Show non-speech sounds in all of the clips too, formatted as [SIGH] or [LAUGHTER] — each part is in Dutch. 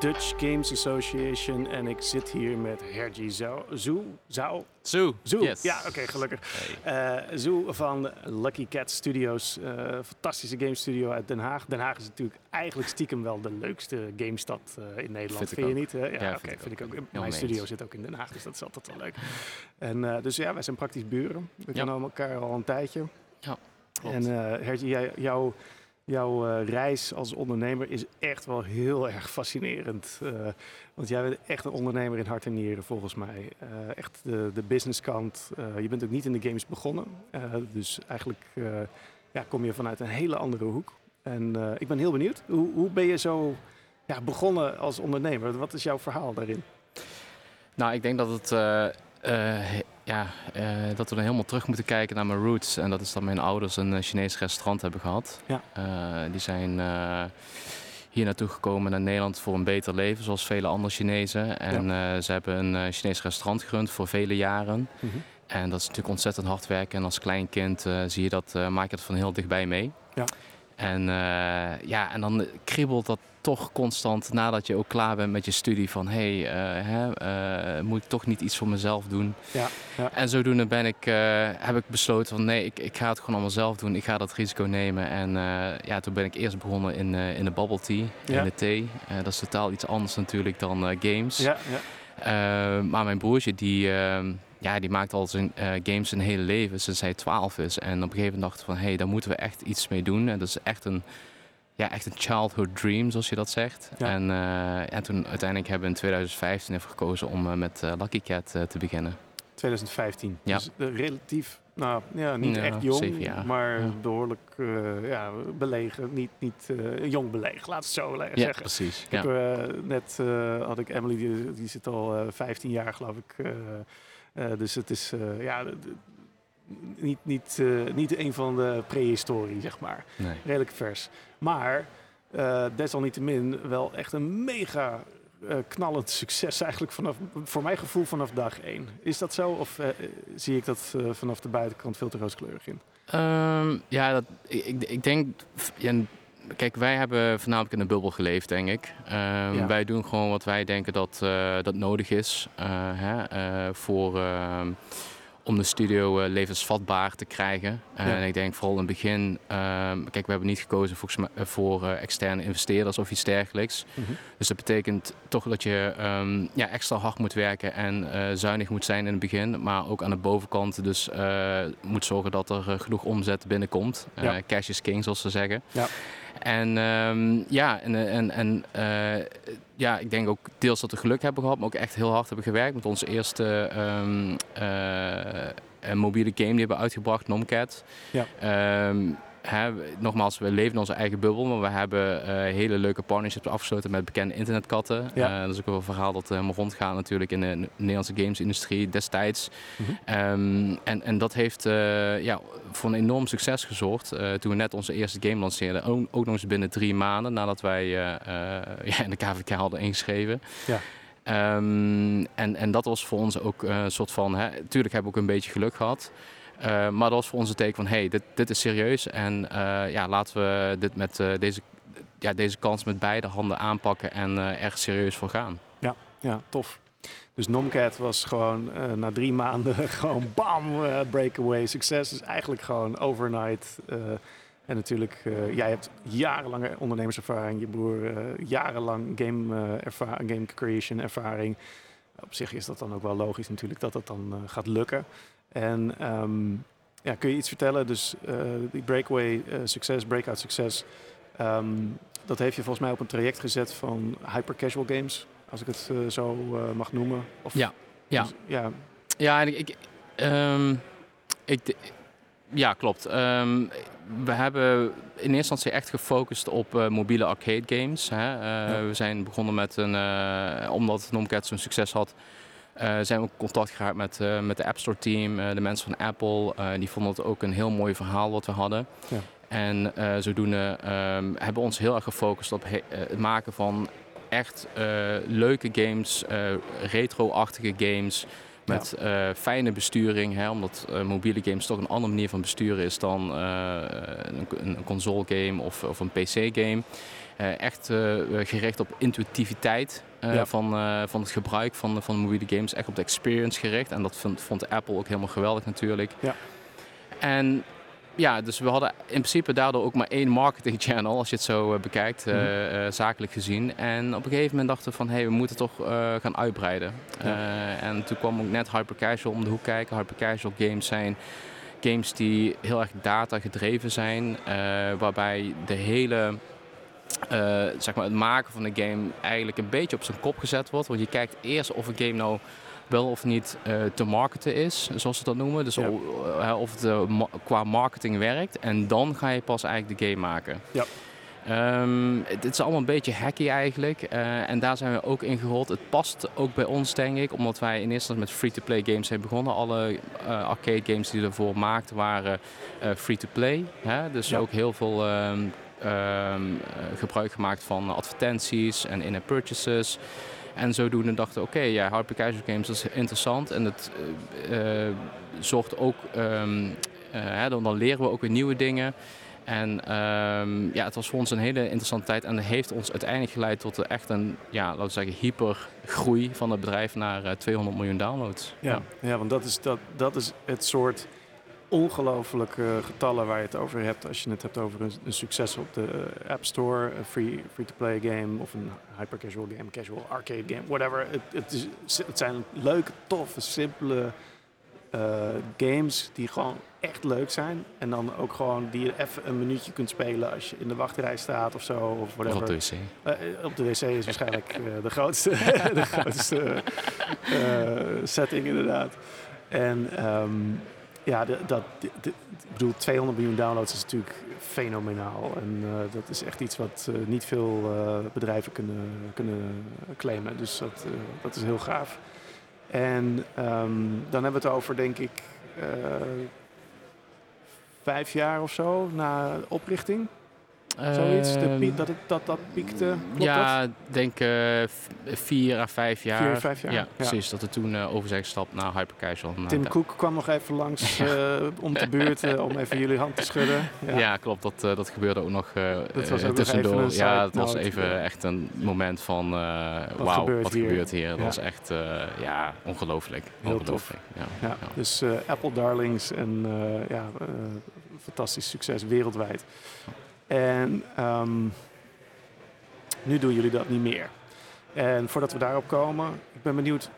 Dutch Games Association. En ik zit hier met Hergie Zou. Zou? Zou? Yes. Ja, oké, gelukkig. Eh Zoo van Lucky Cat Studios. eh, fantastische game studio uit Den Haag. Den Haag is natuurlijk eigenlijk stiekem wel de leukste gamestad eh, in Nederland. Vind Vind, je niet? ja, Ja, oké, vind ik vind ik ook. Mijn studio zit ook in Den Haag, dus dat is altijd wel leuk. En eh, dus ja, wij zijn praktisch buren. We Ja. kennen elkaar al een tijdje. Ja, klopt. En eh Hergie, jij- jouw, jouw eh, reis als ondernemer is echt wel heel [LAUGHS] erg fascinerend. Eh, want jij bent echt een ondernemer in hart en nieren volgens mij. Eh, echt de, de businesskant. Je bent ook niet in de games begonnen. Dus eigenlijk ja, kom je vanuit een hele andere hoek. En ik ben heel benieuwd. Hoe, hoe ben je zo ja, begonnen als ondernemer? Wat is jouw verhaal daarin? Nou, ik denk dat het. Ja, eh, dat we dan helemaal terug moeten kijken naar mijn roots. En dat is dat mijn ouders een eh, Chinees restaurant hebben gehad. Ja. Eh, die zijn hier naartoe gekomen naar Nederland voor een beter leven, zoals vele andere Chinezen. En ze hebben een Chinees restaurant gerund voor vele jaren. En dat is natuurlijk ontzettend hard werken. En als klein kind zie je dat, maak je dat van heel dichtbij mee. Ja. En, ja, en dan kriebelt dat toch constant nadat je ook klaar bent met je studie. Van hé, hey, eh, hè, eh, moet ik toch niet iets voor mezelf doen? Ja, ja. En zodoende ben ik, eh, heb ik besloten van nee, ik, ik ga het gewoon allemaal zelf doen. Ik ga dat risico nemen. En ja, toen ben ik eerst begonnen in, in de bubble tea, Ja. in de thee. Dat is totaal iets anders natuurlijk dan games. Ja, ja. Maar mijn broertje, die, ja, die maakt al zijn games zijn hele leven sinds hij 12 is. En op een gegeven moment dachten we van, hé, hey, daar moeten we echt iets mee doen. En dat is echt een, ja, echt een childhood dream, zoals je dat zegt. Ja. En, en toen uiteindelijk hebben we in 2015 ervoor gekozen om eh, met eh, Lucky Cat te beginnen. 2015. Ja. Dus relatief, nou ja, niet Ja, echt jong, maar behoorlijk eh, ja, belegen. Niet, niet jong belegen, laat het zo Ja, zeggen. precies. Ik Ja. heb, eh, net had ik Emily, die, die zit al eh 15 jaar geloof ik. dus het is ja, niet, niet, eh, niet een van de prehistorie, zeg maar. Nee. Redelijk vers. Maar eh, desalniettemin wel echt een mega eh, knallend succes eigenlijk vanaf, voor mijn gevoel vanaf dag één. Is dat zo of zie ik dat eh, vanaf de buitenkant veel te rooskleurig in? Ehm, ja, dat, ik, ik- ik denk. Ja, kijk, wij hebben voornamelijk in een bubbel geleefd, denk ik. Ehm, Ja. Wij doen gewoon wat wij denken dat, eh, dat nodig is eh, hè, eh, voor, ehm, om de studio eh, levensvatbaar te krijgen. Ja. En ik denk vooral in het begin. ehm, kijk, we hebben niet gekozen volgens mij, eh, voor eh, externe investeerders of iets dergelijks. Dus dat betekent toch dat je ehm, ja, extra hard moet werken en eh, zuinig moet zijn in het begin. Maar ook aan de bovenkant dus eh, moet zorgen dat er eh, genoeg omzet binnenkomt. Eh, Ja. cash is king, zoals ze zeggen. Ja. En ja, ja, en, eh, en, en eh, ja, ik denk ook deels dat we geluk hebben gehad, maar ook echt heel hard hebben gewerkt. Met onze eerste ehm, eh, een mobiele game die hebben uitgebracht, Nomcat. Ja. Ehm, hè, nogmaals, we leven in onze eigen bubbel, maar we hebben eh, hele leuke partnerships afgesloten met bekende internetkatten. Ja. Eh, dat is ook wel een verhaal dat helemaal rondgaat natuurlijk in de Nederlandse gamesindustrie destijds. Mhm. Ehm, en, en dat heeft eh, ja, voor een enorm succes gezorgd eh, toen we net onze eerste game lanceerden. Ook, ook nog eens binnen drie maanden nadat wij eh, eh, [LAUGHS] ja, in de KVK hadden ingeschreven. Ja. Ehm, en, en dat was voor ons ook eh, een soort van, hè, tuurlijk hebben we ook een beetje geluk gehad. Eh, maar dat was voor ons een teken van, hey, dit, dit is serieus. En eh, ja, laten we dit met eh, deze, ja, deze kans met beide handen aanpakken en erg serieus voor gaan. Ja, tof. Dus Nomcat was gewoon na drie maanden [LAUGHS] gewoon bam, breakaway succes. Dus eigenlijk gewoon overnight. en natuurlijk, jij hebt jarenlange ondernemerservaring. Je broer jarenlang game, game creation ervaring. Op zich is dat dan ook wel logisch natuurlijk dat dat dan gaat lukken. En ehm, ja, kun je iets vertellen? Dus eh, die breakaway eh, succes, breakout succes. ehm, dat heeft je volgens mij op een traject gezet van hyper casual games. Als ik het eh, zo mag noemen. Of, Ja, ja. Dus, ja, Ja, en ik, ik, ehm, ik, ja klopt. We hebben in eerste instantie echt gefocust op uh, mobiele arcade games. Hè. Uh, We zijn begonnen met een, uh, omdat Nomcat zo'n succes had, zijn we in contact geraakt met, met de App Store team, de mensen van Apple. die vonden het ook een heel mooi verhaal wat we hadden. Ja. En zodoende um, hebben we ons heel erg gefocust op het maken van echt leuke games, retro-achtige games. Met ja. uh, fijne besturing, hè, omdat uh, mobiele games toch een andere manier van besturen is dan uh, een, een, console game of, of een PC game. echt gericht op intuïtiviteit ja. van, van het gebruik van, van mobiele games. Echt op de experience gericht. En dat vond, vond Apple ook helemaal geweldig natuurlijk. Ja. En ja, dus we hadden in principe daardoor ook maar één marketing [LAUGHS] channel, als je het zo uh, bekijkt, uh, zakelijk gezien. En op een gegeven moment dachten we van, hé, hey, we moeten toch gaan uitbreiden. Ja. en toen kwam ook net Hyper Casual om de hoek kijken. Hyper Casual games zijn games die heel erg data gedreven zijn, waarbij de hele... zeg maar het maken van de game eigenlijk een beetje op zijn kop gezet wordt. Want je kijkt eerst of een game nou wel of niet uh, te marketen is, zoals ze dat noemen. Dus of, of het uh, qua marketing werkt. En dan ga je pas eigenlijk de game maken. Ja. Um, het is allemaal een beetje hacky eigenlijk. En daar zijn we ook in gerold. Het past ook bij ons, denk ik, omdat wij in eerste instantie met free-to-play games zijn begonnen. Alle arcade games die we ervoor maakten waren free-to-play. Dus ja. ook heel veel um, um, gebruik gemaakt van advertenties en in-app purchases. En zodoende dachten we, oké, okay, ja, Casual Games is interessant. En het uh, zorgt ook, um, uh, dan, dan, leren we ook weer nieuwe dingen. En um, ja, het was voor ons een hele interessante tijd. En dat heeft ons uiteindelijk geleid tot echt een, ja, laten we zeggen, hypergroei van het bedrijf naar uh, 200 miljoen downloads. Ja, ja. ja want dat is, dat, dat is het soort ongelooflijke getallen waar je het over hebt als je het hebt over een, succes op de eh, App Store, een free, free-to-play game of een hyper casual game, casual arcade game, whatever. Het, het, is, het zijn leuke, toffe, simpele uh, games die gewoon echt leuk zijn. En dan ook gewoon die je even een minuutje kunt spelen als je in de wachtrij staat of zo. Of whatever. op de wc. Uh, op de wc is waarschijnlijk uh, [LAUGHS] de grootste, [LAUGHS] de grootste setting inderdaad. En um, ja, dat, ik bedoel, 200 miljoen downloads is natuurlijk fenomenaal. En uh, dat is echt iets wat uh, niet veel uh, bedrijven kunnen, kunnen claimen. Dus dat, dat is heel gaaf. En um, dan hebben we het over, denk ik, vijf jaar of zo na oprichting. Zoiets, de piek, dat, het, dat dat piekte? ja, denk uh, vier à vijf jaar. Vier, vijf jaar. Ja, precies. Dat we toen uh, over zijn gestapt naar Hypercasual. Tim Cook kwam nog even langs [LAUGHS] uh, om de buurt om even jullie hand te schudden. Ja, ja klopt. Dat, dat gebeurde ook nog dat was ook tussendoor. Nog ja, dat was even echt een moment van wauw, wat hier? gebeurt hier? Dat was echt ja, ongelooflijk. Ongelooflijk. Ja. Dus Apple Darlings en ja, fantastisch succes wereldwijd. En um, nu doen jullie dat niet meer. En voordat we daarop komen, ik ben benieuwd,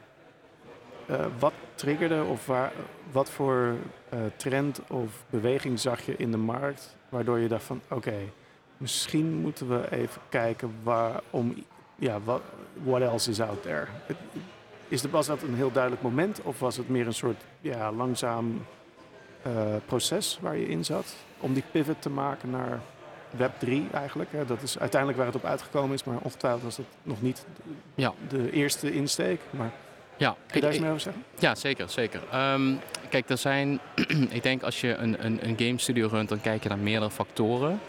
uh, wat triggerde of waar, wat voor uh, trend of beweging zag je in de markt, waardoor je dacht van oké, misschien moeten we even kijken waarom, ja, wat what else is out there. Is de, was dat een heel duidelijk moment of was het meer een soort ja, langzaam uh, proces waar je in zat om die pivot te maken naar Web 3 eigenlijk. Hè. Dat is uiteindelijk waar het op uitgekomen is, maar ongetwijfeld was dat nog niet ja. de eerste insteek. Maar ja, kun je daar eens mee over zeggen? Ja, zeker. zeker. Um, kijk, er zijn, [CLEARS THROAT] ik denk als je een, een, een game studio runt, dan kijk je naar meerdere factoren.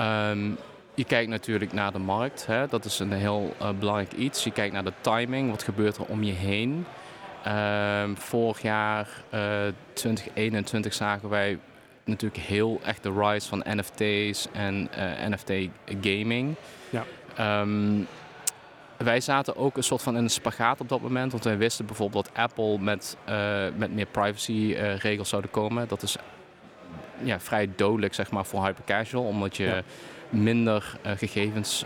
Um, je kijkt natuurlijk naar de markt, hè. dat is een heel uh, belangrijk iets. Je kijkt naar de timing, wat gebeurt er om je heen. Um, vorig jaar, uh, eh, 2021, zagen wij natuurlijk heel echt de rise van NFT's en eh, NFT gaming. Ja. Um, wij zaten ook een soort van in een spagaat op dat moment. Want wij wisten bijvoorbeeld dat Apple met, uh, met meer privacy uh, regels zouden komen. Dat is ja, vrij dodelijk zeg maar, voor hypercasual. Omdat je minder gegevens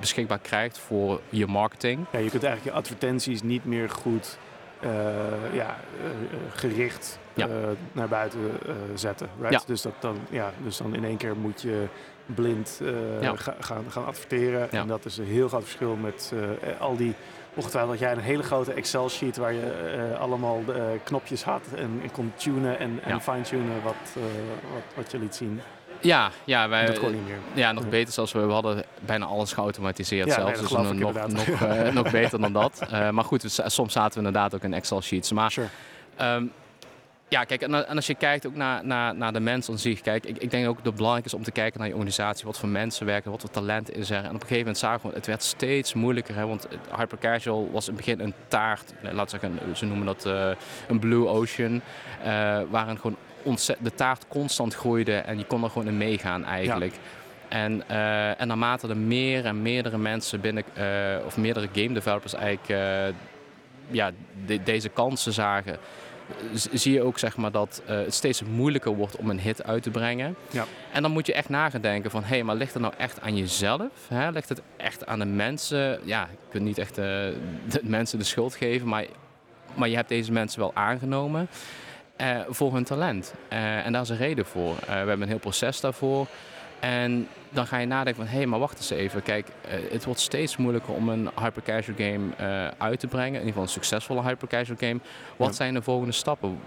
beschikbaar krijgt voor je marketing. Ja, je kunt eigenlijk je advertenties niet meer goed ja, gericht Ja. eh, naar buiten eh, zetten. Right? Ja. Dus, dat dan, ja, dus dan in één keer moet je blind eh, Ja. ga- gaan, gaan adverteren. En dat is een heel groot verschil met al die... Ongetwijfeld had jij een hele grote Excel-sheet waar je allemaal eh, knopjes had en, en kon tunen en, en Ja. fine-tunen wat, wat, wat je liet zien. Ja, ja, wij, dat kon niet meer. Ja, nog Ja. beter zelfs we, we hadden bijna alles geautomatiseerd Ja, zelfs. nee, dat dus nog, nog, nog beter dan dat. [LAUGHS] Maar goed, we z- soms zaten we inderdaad ook in Excel sheets. Maar Sure. ehm, ja, kijk, en, en als je kijkt ook naar, naar, naar de mensen aan zich. Kijk, ik, ik denk ook dat het belangrijk is om te kijken naar je organisatie. Wat voor mensen werken, wat voor talent is er. En op een gegeven moment zagen we, het werd steeds moeilijker. Hè, want hypercasual was in het begin een taart. eh, Laat zeggen, ze noemen dat eh, een blue ocean. eh waarin gewoon de taart constant groeide en je kon er gewoon in meegaan eigenlijk. En, en naarmate er meer en meerdere mensen binnen, of meerdere game developers eigenlijk ja, de- deze kansen zagen, zie je ook zeg maar, dat eh, het steeds moeilijker wordt om een hit uit te brengen. Ja. En dan moet je echt nagaan denken van, hé, hey, maar ligt het nou echt aan jezelf? Hè? Ligt het echt aan de mensen? Ja, je kunt niet echt eh, [LAUGHS] de mensen de schuld geven, maar, maar je hebt deze mensen wel aangenomen. eh, voor hun talent. En daar is een reden voor. We hebben een heel proces daarvoor. En dan ga je nadenken van, hé, hey, maar wacht eens even. Kijk, eh, het wordt steeds moeilijker om een hypercasual game eh, uit te brengen. In ieder geval een succesvolle hypercasual game. Wat Ja. zijn de volgende stappen?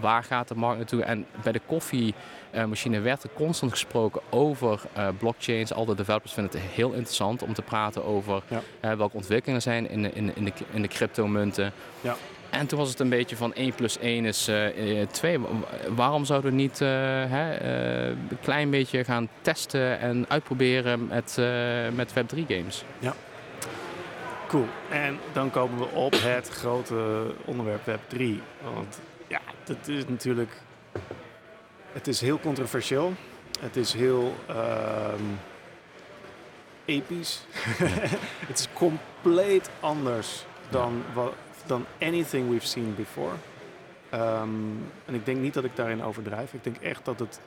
Waar gaat de markt naartoe? En bij de koffiemachine werd er constant gesproken over eh, blockchains. Al de developers vinden het heel interessant om te praten over Ja. welke ontwikkelingen zijn in de, in, in de, in de cryptomunten. Ja. En toen was het een beetje van 1 plus 1 is eh, 2. Waarom zouden we niet eh, hè, eh, een klein beetje gaan testen en uitproberen met, eh, met Web3 games? Cool. En dan komen we op het grote onderwerp Web 3. Want ja, dat is natuurlijk. Het is heel controversieel. Het is heel ehm, episch. [LAUGHS] het is compleet anders dan, wat, dan anything we've seen before. Ehm, en ik denk niet dat ik daarin overdrijf. Ik denk echt dat het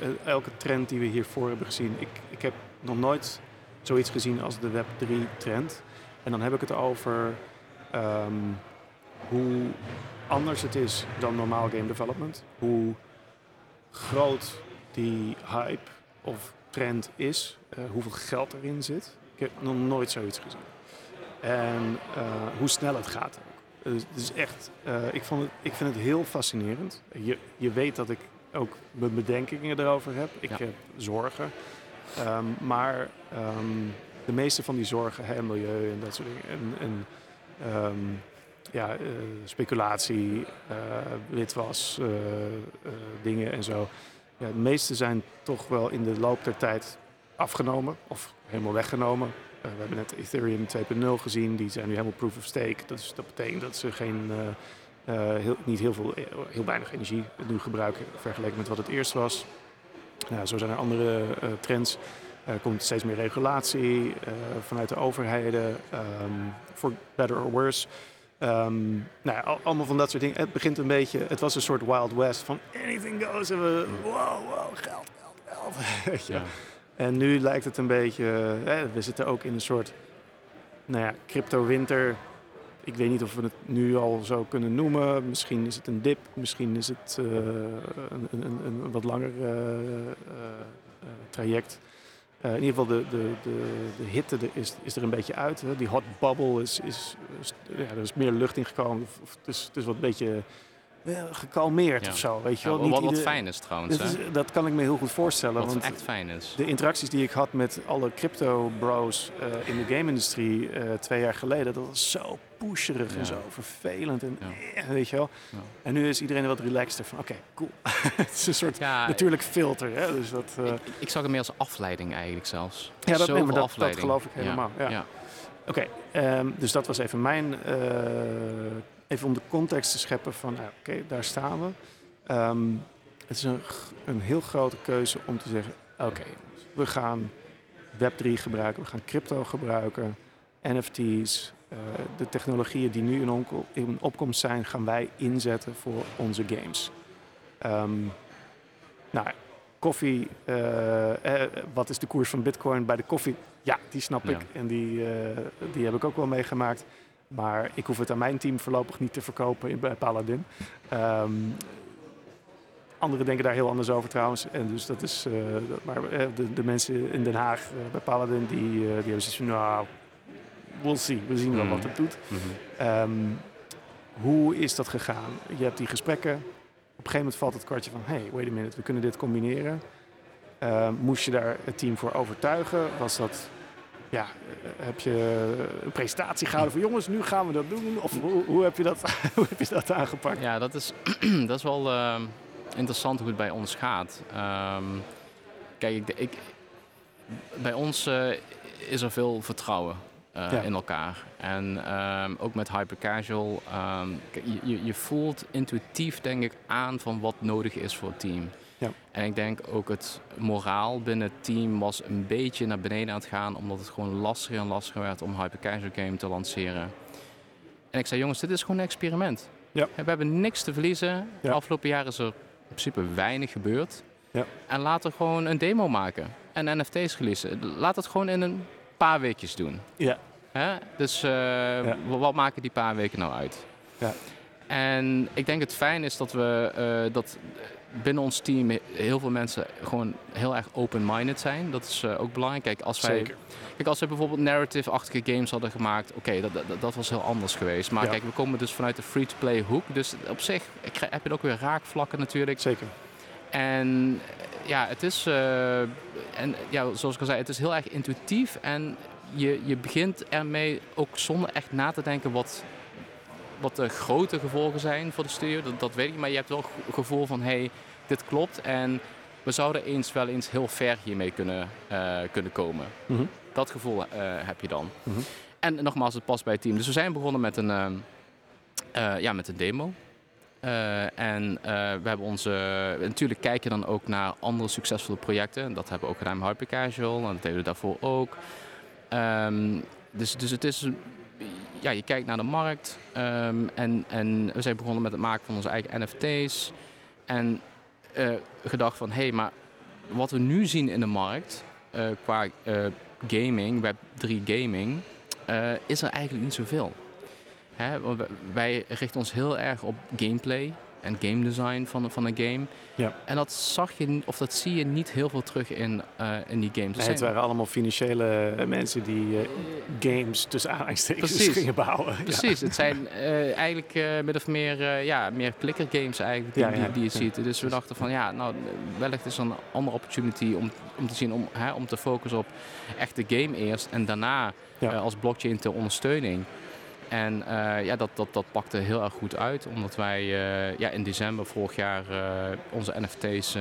eh, elke trend die we hiervoor hebben gezien. Ik, ik heb nog nooit zoiets gezien als de Web 3 trend. En dan heb ik het over ehm, hoe anders het is dan normaal game development. Hoe groot die hype of trend is. eh, hoeveel geld erin zit. Ik heb nog nooit zoiets gezien. En eh, hoe snel het gaat Dus echt, eh, ik, vond het, ik vind het heel fascinerend. Je, je weet dat ik ook mijn bedenkingen erover heb. Ik Ja. heb zorgen. Ehm, maar ehm, de meeste van die zorgen, hè, milieu en dat soort dingen. En, en ehm, ja, eh, speculatie, eh, witwas, dingen en zo. Ja, de meeste zijn toch wel in de loop der tijd afgenomen of helemaal weggenomen. Eh, we hebben net Ethereum 2.0 gezien, die zijn nu helemaal proof of stake. Dat, is, dat betekent dat ze geen, eh, eh, niet heel, veel, heel weinig energie nu gebruiken vergeleken met wat het eerst was. Nou, zo zijn er andere trends. Er komt steeds meer regulatie vanuit de overheden, voor better or worse. Ehm, nou, ja, al- allemaal van dat soort dingen. Het begint een beetje, het was een soort Wild West van anything goes. En we, wow, wow, geld, geld, geld. [LAUGHS] Ja. En nu lijkt het een beetje, hè, we zitten ook in een soort, nou ja, crypto-winter. Ik weet niet of we het nu al zo kunnen noemen. Misschien is het een dip, misschien is het eh, een, een, een, wat langer eh, eh, eh, traject. Eh, in ieder geval, de, de, de, de hitte is, is er een beetje uit. Hè. Die hot bubble is, is, is- ja, er is meer lucht in gekomen. Het, is, het is wat een beetje eh, gekalmeerd Ja. of zo. Weet je wel? Niet wat, wat ieder- fijn is trouwens. dat, is- dat kan ik me heel goed voorstellen. Wat want echt fijn is. de interacties die ik had met alle crypto bros eh, in de game-industrie eh, twee jaar geleden, dat was zo pusherig Ja. en zo vervelend. En, eh, weet je wel. En nu is iedereen wat relaxter van, oké, cool. [LAUGHS] het is een soort natuurlijk filter. Hè? Dus dat, ik, ik zag het meer als afleiding eigenlijk zelfs. Ja, dat- nee, Zoveel maar dat- geloof ik helemaal, ja. Oké, ehm, dus dat was even mijn. Even om de context te scheppen van, nou, oké, daar staan we. Ehm, het is een, een heel grote keuze om te zeggen: oké, we gaan Web3 gebruiken, we gaan crypto gebruiken, NFT's. eh, de technologieën die nu in, onko- in opkomst zijn, gaan wij inzetten voor onze games. Ehm, nou, koffie, eh, eh, wat is de koers van Bitcoin bij de koffie? Ja, die snap Ja. ik en die, eh, die heb ik ook wel meegemaakt. Maar ik hoef het aan mijn team voorlopig niet te verkopen in, bij Paladin. Ehm, Anderen denken daar heel anders over trouwens. En dus dat is, eh, dat- maar eh, de, de mensen in Den Haag eh, bij Paladin, die, die hebben zoiets van, nou, we'll see. We zien wel Mhm. wat het doet. Mhm. Ehm, hoe is dat gegaan? Je hebt die gesprekken. Op een gegeven moment valt het kwartje van... hey, wait a minute, we kunnen dit combineren. Ehm, moest je daar het team voor overtuigen? Was dat... Ja, eh, heb je een presentatie gehouden van... jongens, nu gaan we dat doen? Of hoe, hoe, heb, je dat, [LAUGHS] hoe heb je dat aangepakt? Ja, dat is, [CLEARS THROAT] dat is wel ehm, interessant hoe het bij ons gaat. Ehm, kijk, ik, ik, bij ons eh, is er veel vertrouwen eh, Ja. in elkaar. En ehm, ook met hypercasual. je, je, je voelt intuïtief, denk ik, aan van wat nodig is voor het team. Ja. En ik denk ook het moraal binnen het team was een beetje naar beneden aan het gaan, omdat het gewoon lastiger en lastiger werd om hypercasual game te lanceren. En ik zei, jongens, dit is gewoon een experiment. Ja. We hebben niks te verliezen. Ja. Afgelopen jaar is er in principe weinig gebeurd. Ja. En laten we gewoon een demo maken en NFT's releasen. Laat het gewoon in een paar weekjes doen. Ja. Hè? Dus eh, wat maken die paar weken nou uit? Ja. En ik denk het fijn is dat we eh, dat binnen ons team heel veel mensen gewoon heel erg open-minded zijn. Dat is eh, ook belangrijk. Kijk, als wij Zeker. Kijk, als we bijvoorbeeld narrative-achtige games hadden gemaakt, oké, dat, dat, dat was heel anders geweest. Maar Ja. kijk, we komen dus vanuit de free-to-play hoek. Dus op zich krijg- heb je ook weer raakvlakken natuurlijk. Zeker. En eh, ja, het is, eh, en, ja, zoals ik al zei, het is heel erg intuïtief. En je, je begint ermee ook zonder echt na te denken wat, wat de grote gevolgen zijn voor de studio. Dat, dat weet ik, maar je hebt wel het gevoel van, hé, hey, dit klopt. En we zouden eens wel eens heel ver hiermee kunnen, eh, kunnen komen. Mhm. Dat gevoel eh, heb je dan. Mhm. En nogmaals, het past bij het team. Dus we zijn begonnen met een, eh, ja, met een demo. En we hebben onze. Natuurlijk kijk je dan ook naar andere succesvolle projecten. Dat hebben we ook gedaan met Hypercasual. En dat deden we daarvoor ook. Ehm, dus, dus het is. Ja, je kijkt naar de markt. ehm, en, en we zijn begonnen met het maken van onze eigen NFT's. En eh, gedacht van, hé, hey, maar wat we nu zien in de markt eh, qua eh, gaming, Web3 gaming, is er eigenlijk niet zoveel. Hè, wij richten ons heel erg op gameplay en game design van, van een game. Ja. En dat zag je, of dat zie je niet heel veel terug in, eh, in die games. Nee, het waren allemaal financiële eh, mensen die eh, games tussen aanhalingstekens gingen bouwen. Ja. Precies, het zijn eigenlijk of meer, ja, meer clicker games eigenlijk die, Ja, die, die je ziet. Dus we dachten van ja, nou wellicht is er een andere opportunity om, om te zien, om, hè, om te focussen op echt de game eerst en daarna als blockchain ter ondersteuning. En eh, ja, dat, dat, dat pakte heel erg goed uit, omdat wij eh, ja, in december vorig jaar eh, onze NFT's,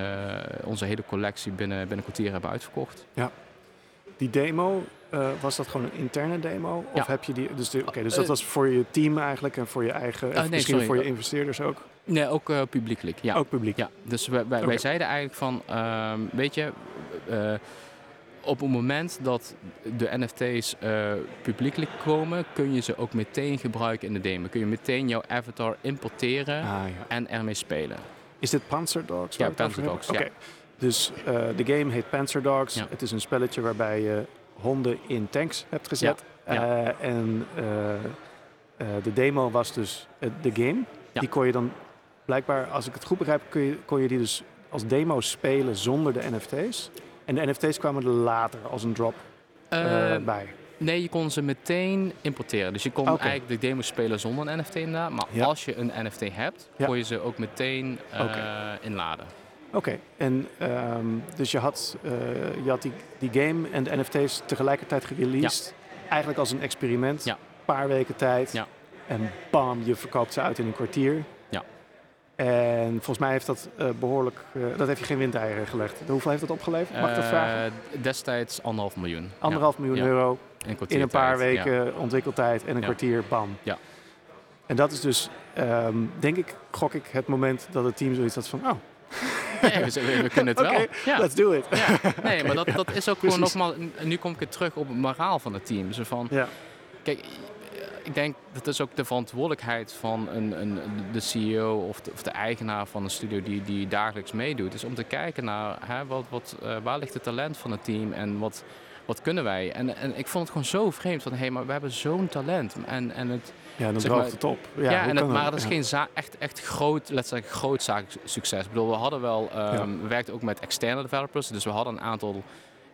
onze hele collectie binnen, binnen kwartier hebben uitverkocht. Die demo, was dat gewoon een interne demo? Of Ja. heb je die... Dus, de- oké, dus dat was voor je team eigenlijk en voor je eigen... nee, misschien sorry. voor je investeerders ook? Nee, ook publiekelijk. Ja. Ook publiek? Ja, dus wij, wij, wij zeiden eigenlijk van, ehm, weet je, op het moment dat de NFT's eh, publiekelijk komen, kun je ze ook meteen gebruiken in de demo. Kun je meteen jouw avatar importeren Ah, ja. en ermee spelen. Is dit Panzer Dogs? Ja, Panzer? Dogs, Oké. Dus eh, de game heet Panzer Dogs. Ja. Het is een spelletje waarbij je honden in tanks hebt gezet. Eh, en de demo was dus de game. Die kon je dan blijkbaar, als ik het goed begrijp, je, kon je die dus als demo spelen zonder de NFT's. En de NFT's kwamen er later als een drop eh, Eh, bij. nee, je kon ze meteen importeren. Dus je kon Oké. eigenlijk de demo spelen zonder een NFT inderdaad. Maar Ja. als je een NFT hebt, Ja. kon je ze ook meteen eh, inladen. Oké, en ehm, dus je had, eh, je had die, die game en de NFT's tegelijkertijd gereleased. Eigenlijk als een experiment. Ja. Een paar weken tijd. Ja. En bam, je verkoopt ze uit in een kwartier. En volgens mij heeft dat eh, behoorlijk, eh, dat heeft je geen windeieren gelegd. Hoeveel heeft dat opgeleverd? Mag ik dat vragen? Eh, destijds anderhalf miljoen. Anderhalf miljoen ja. euro Ja, in, kwartier in een paar weken ontwikkeltijd en een kwartier, bam. Ja. En dat is dus, ehm, denk ik, gok ik, het moment dat het team zoiets had van, oh, [LAUGHS] Nee, we, kunnen het [LAUGHS] wel. Ja. let's do it. Ja, nee, maar [LAUGHS] dat, dat is ook gewoon Precies. nogmaals, nu kom ik weer terug op het moraal van het team. Zo van, Ja. kijk, ik denk dat is ook de verantwoordelijkheid van een, een, de CEO of de, of de eigenaar van een studio die, die dagelijks meedoet. Is om te kijken naar hè, wat, wat, uh, waar ligt het talent van het team en wat, wat kunnen wij. En, en ik vond het gewoon zo vreemd van hé, hey, maar we hebben zo'n talent. En, en het, ja, dan droogt het op. Ja, ja en het, maar het is geen echt, echt groot, let's zeggen, groot succes. Ik bedoel, we hadden wel, um, we werkten ook met externe developers. Dus we hadden een aantal